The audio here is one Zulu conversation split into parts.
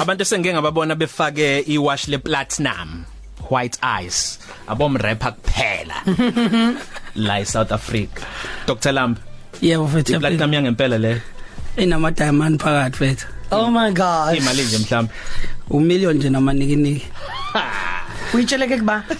abantu esengeke ngababona befake iwash le platinum white eyes abom rapper kuphela la eSouth Africa Dr Lamb Yebo mfethu. platinum yangempela le Inama diamond phakathi mfethu. Oh my god. imali nje mhlawumbe U million nje namaniki niki. Uyitsheleke kuba.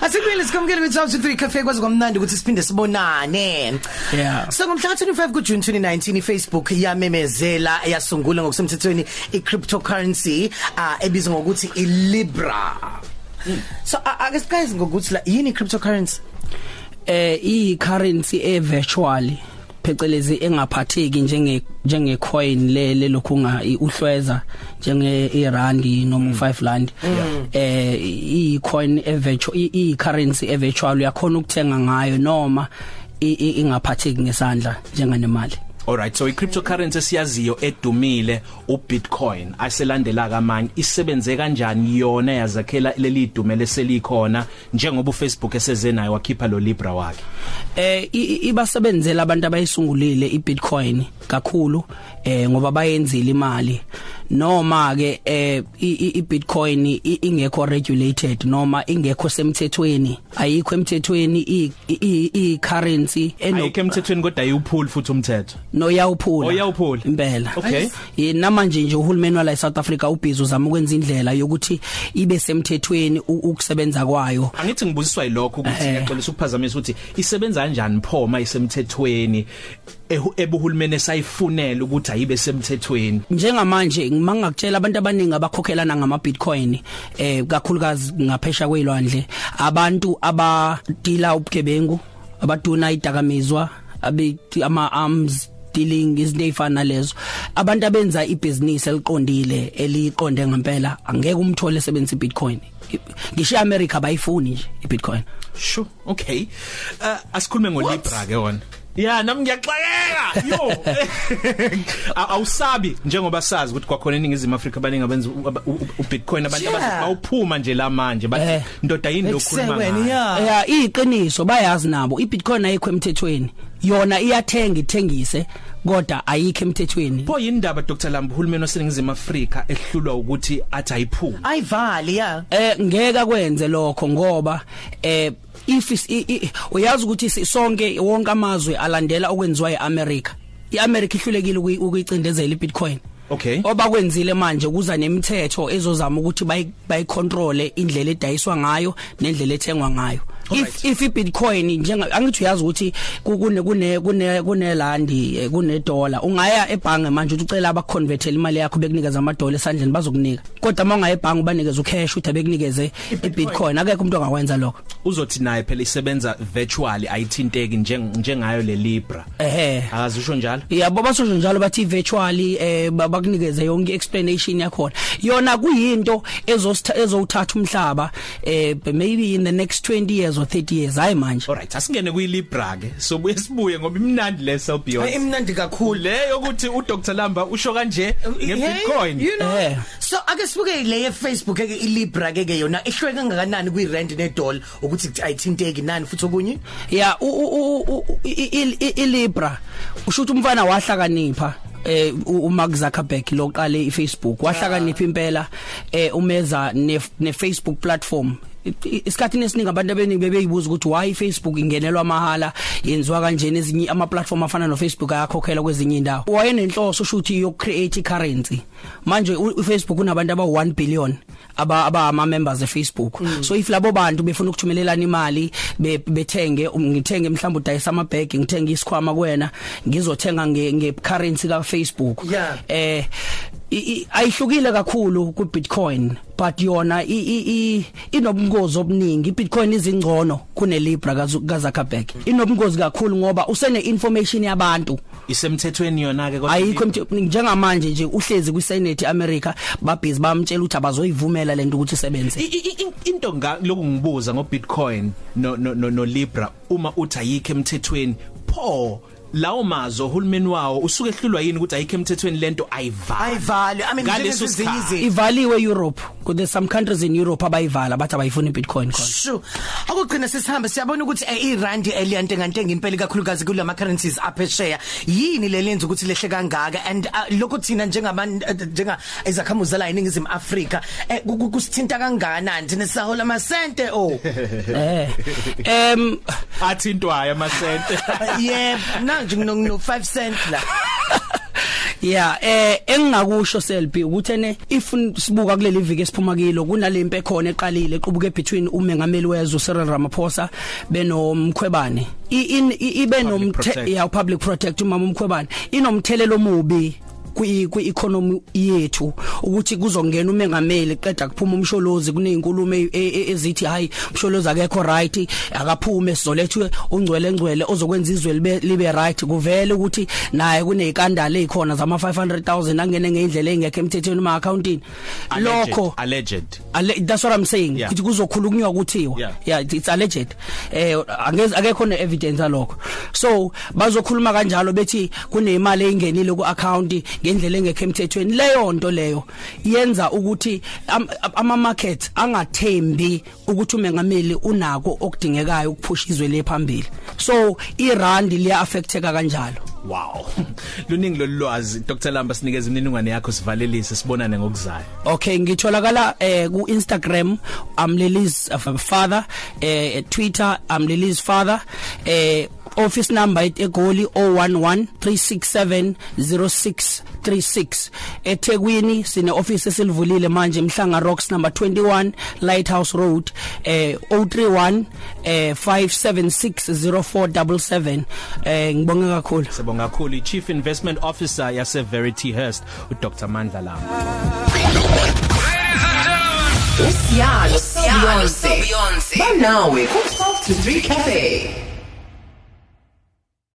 Asikwile sikomkele with South 3 Cafe kwazi komnandi ukuthi siphinde sibonane. Yeah. So ngomhla ka25 kuJune 2019 iFacebook yamemezela yasungula ngokusemthethweni iCryptocurrency uh, ebizwa ngokuthi iLibra. So a- ake siqhaze ngokuthi la yini iCryptocurrency? Eh i currency e virtual phecelezi engaphatheki njenge njenge coin le lelokhu nga uhlweza njenge irandi noma 5 rand. Eh i coin e virtual i currency e virtual uyakhona ukuthenga ngayo noma i- i- ingaphatheki ngesandla njenganemali. Alright so i-cryptocurrency siyaziyo edumile uBitcoin aselandela kamanye isebenze kanjani yona yazakhela leli dume leselikhona njengoba uFacebook eseze nayo wakhipha lo Libra wakhe? Eh ibasebenzela abantu abayisungulile iBitcoin kakhulu eh ngoba bayenzile imali. Noma ke eh i- i- iBitcoin i- ingekho regulated noma ingekho semthethweni ayikho emthethweni i i- i currency ayikho emthethweni kodwa ayiwuphuli futhi umthetho no yawuphula Oyawuphula? impela Okay. yena manje nje uhulumeni wala eSouth Africa ubhizi uzama ukwenza indlela yokuthi ibe semthethweni u- ukusebenza kwayo angithi ngibuziswa yilokho ukuthi Eh. ngiyaxolisa ukuphazamisa ukuthi isebenza kanjani pho uma isemthethweni ehu- ebuhulumeni esayifunela ukuthi ayibe semthethweni. Njengamanje ngimangakutshela abantu abaningi abakhokhelana ngama Bitcoin eh kakhulukazi ngaphesha kwezilwandle abantu abadila ubugebengu abaduna idakamizwa abethi ama arms dealing izinto ezifana lezo abantu abenza ibusiness eliqondile eliqonde ngempela angeke umthole sebenzisa iBitcoin. Ngisho eAmerica bayifuni nje iBitcoin. Sure okay. Uh, asikhulume ngo Libra ke wona. Ya nami ngiyaxakeka yo Aw- awusabi njengoba sazi ukuthi kwakhona eningizimu Afrika abaningi abenza u- u- u- uBitcoin abantu Yeah. abathi bawuphuma nje la manje Eh. bathi ndoda yini lokhuluma Ekusekweni ngayo ya. yeah iqiniso bayazi nabo iBitcoin ayikho emthethweni yona iyathenga ithengise kodwa ayikho emthethweni pho yindaba Dr Lambo uhulumeni waseningizimu Afrika ehlulwa ukuthi athi ayiphumi Ayivali ya. eh ngeke kwenze lokho ngoba eh if is- i- i- uyazi ukuthi si- sonke wonke amazwe alandela okwenziwa eAmerica iAmerica ihlulekile ukuyi- ukuyicindezela iBitcoin. Okay. Obakwenzile manje kuza nemithetho ezozama ukuthi bayi bayicontrol indlela edayiswa ngayo nendlela ethengwa ngayo. If if iBitcoin njenga angithi uyazi ukuthi ku- kune kune kune kunelandi eh, kune dollar ungaya ebhange manje uthi ucela abaconvertele imali yakho bekunikeza ama dollar esandleni bazokunika. Kodwa mawungaye ebhange ubanikeza ucash uthi abekunikeze iBitcoin. akekho umuntu ongakwenza lokho. Uzothi naye phela isebenza virtually ayithinteki njeng- njengayo le Libra. Ehe. Akazisho njalo? Yabo basosho njalo bathi virtually eh ba- bakunikeze yonke explanation yakhona. Yona kuyinto ezostha ezowuthatha umhlaba eh maybe in the next 20 years or 30 years hayi manje alright asingene kuyi Libra ke so buye sibuye ngoba imnandi le self Hayi beyond imnandi kakhulu. leyo ukuthi uDr Lamba usho kanje ngeBitcoin You know. Eh. So ake sibuke le ye Facebook ke iLibra ke ke yona ihlwe kangakanani kuirand nedollar ukuthi ayithinteki nani futhi okunye? u- u- u- u- i- i- i- iLibra usho ukuthi umfana wahlakanipha eh u- uMark Zuckerberg loqale iFacebook wahlakanipha impela eh umeza ne ne Facebook platform I- i- isikhathini esiningi abantu abaningi bebeyibuza ukuthi why iFacebook ingenelwa mahala yenziwa kanjeni ezinye ama platform afana no Facebook ayakhokhela kwezinye indawo wayenenhloso ukuthi yo create currency manje u- uFacebook unabantu aba 1 billion aba aba ama members eFacebook mm. so if labo bantu befuna ukuthumelelana imali be- bethenge um, ngithenge mhlawumbe udayisa ama bag ngithenge isikhwama kuwena ngizothenga nge, nge currency ka Facebook Yeah. eh i- i- ayihlukile kakhulu ku Bitcoin but yona i- i- i- inobungozi obuningi. iBitcoin izingcono kune Libra kaZu- kaZuckerberg inobungozi kakhulu ngoba usene information yabantu. Isemthethweni yona ke kodwa ayikho emthi- njengamanje nje uhlezi kwi Senate America babhizi bamtshela ukuthi abazoyivumela lento ukuthi isebenze. I- i- i- into nga lokhu ngibuza ngo Bitcoin no no no, no Libra uma uthi ayikho emthethweni pho lawo mazo uhulumeni wawo usuke ehlulwa yini ukuthi ayikho emthethweni lento ayivali Ayivali. I mean Ngaleso njengezinye sikhathi. izinto. ivaliwe Europe because there's some countries in Europe abayivala bathi abayifuni Bitcoin khona Sure. Akugcina sesihambe siyabona ukuthi eh, iRand eliyante ngantenga impela kakhulukazi kulama currencies aphesheya. Yini lelenza ukuthi lehle kangaka and uh, lokho thina njengabantu uh, njenga izakhamuzi la iningizimu Afrika eh, ku- ku- kusithinta kangakanani thina sisahola amasente oh. eh em athintwayo amasente Yebo, manje ngino 5 cent la. Yeah eh engingakusho selbi ukuthi ene if sibuka kuleli viki esiphuma kilo kunalempe ekhona eqalile equbuke between umengameli wezwe Cyril Ramaphosa benomkhwebane. Ibe nomthe yeah public protect umama umkhwebane inomthelelo omubi kwi kwi economy yethu ukuthi kuzongena umengameli qeda kuphuma umsholozi kunezinkulumo e- e- ezithi hayi umsholozi akekho right akaphume sizolethwe ungcwele ngcwele ozokwenza izwe libe libe right. Kuvele ukuthi naye kunezikandala ezikhona zama 500000 angene ngeindlela engekho emthethweni ma accountini lokho alleged. Ale, that's what I'm saying Yeah. ukuthi kuzokhulunywa kuthiwa. Yeah. yeah it's alleged. Eh angeze akekho ne evidence alokho. So bazokhuluma kanjalo bethi kunemali engenile ku account ngendlela engekho emthethweni. Leyo nto leyo yenza ukuthi am- ama market angathembi ukuthi umengameli unako okudingekayo ukuphusha izwe lephambili so irand liya affecteka kanjalo. Wow. Luningi lolwazi Dr Lamba sinikeza imininingwane yakho sivalelise sibonane ngokuzayo. Okay ngitholakala eh ku Instagram amlelis uh, father eh Twitter amlelis father eh office number egoli 0113670636 eThekwini sine office esilivulile manje Mhlanga Rocks number 21 Lighthouse Road eh 031 eh 5760477 eh ngibonge kakhulu. Sibonga kakhulu. iChief Investment Officer yase Verity Hearst uDr. Mandla Lamba Usiyalo Beyonce. Banawe ku 12 to 3 cafe.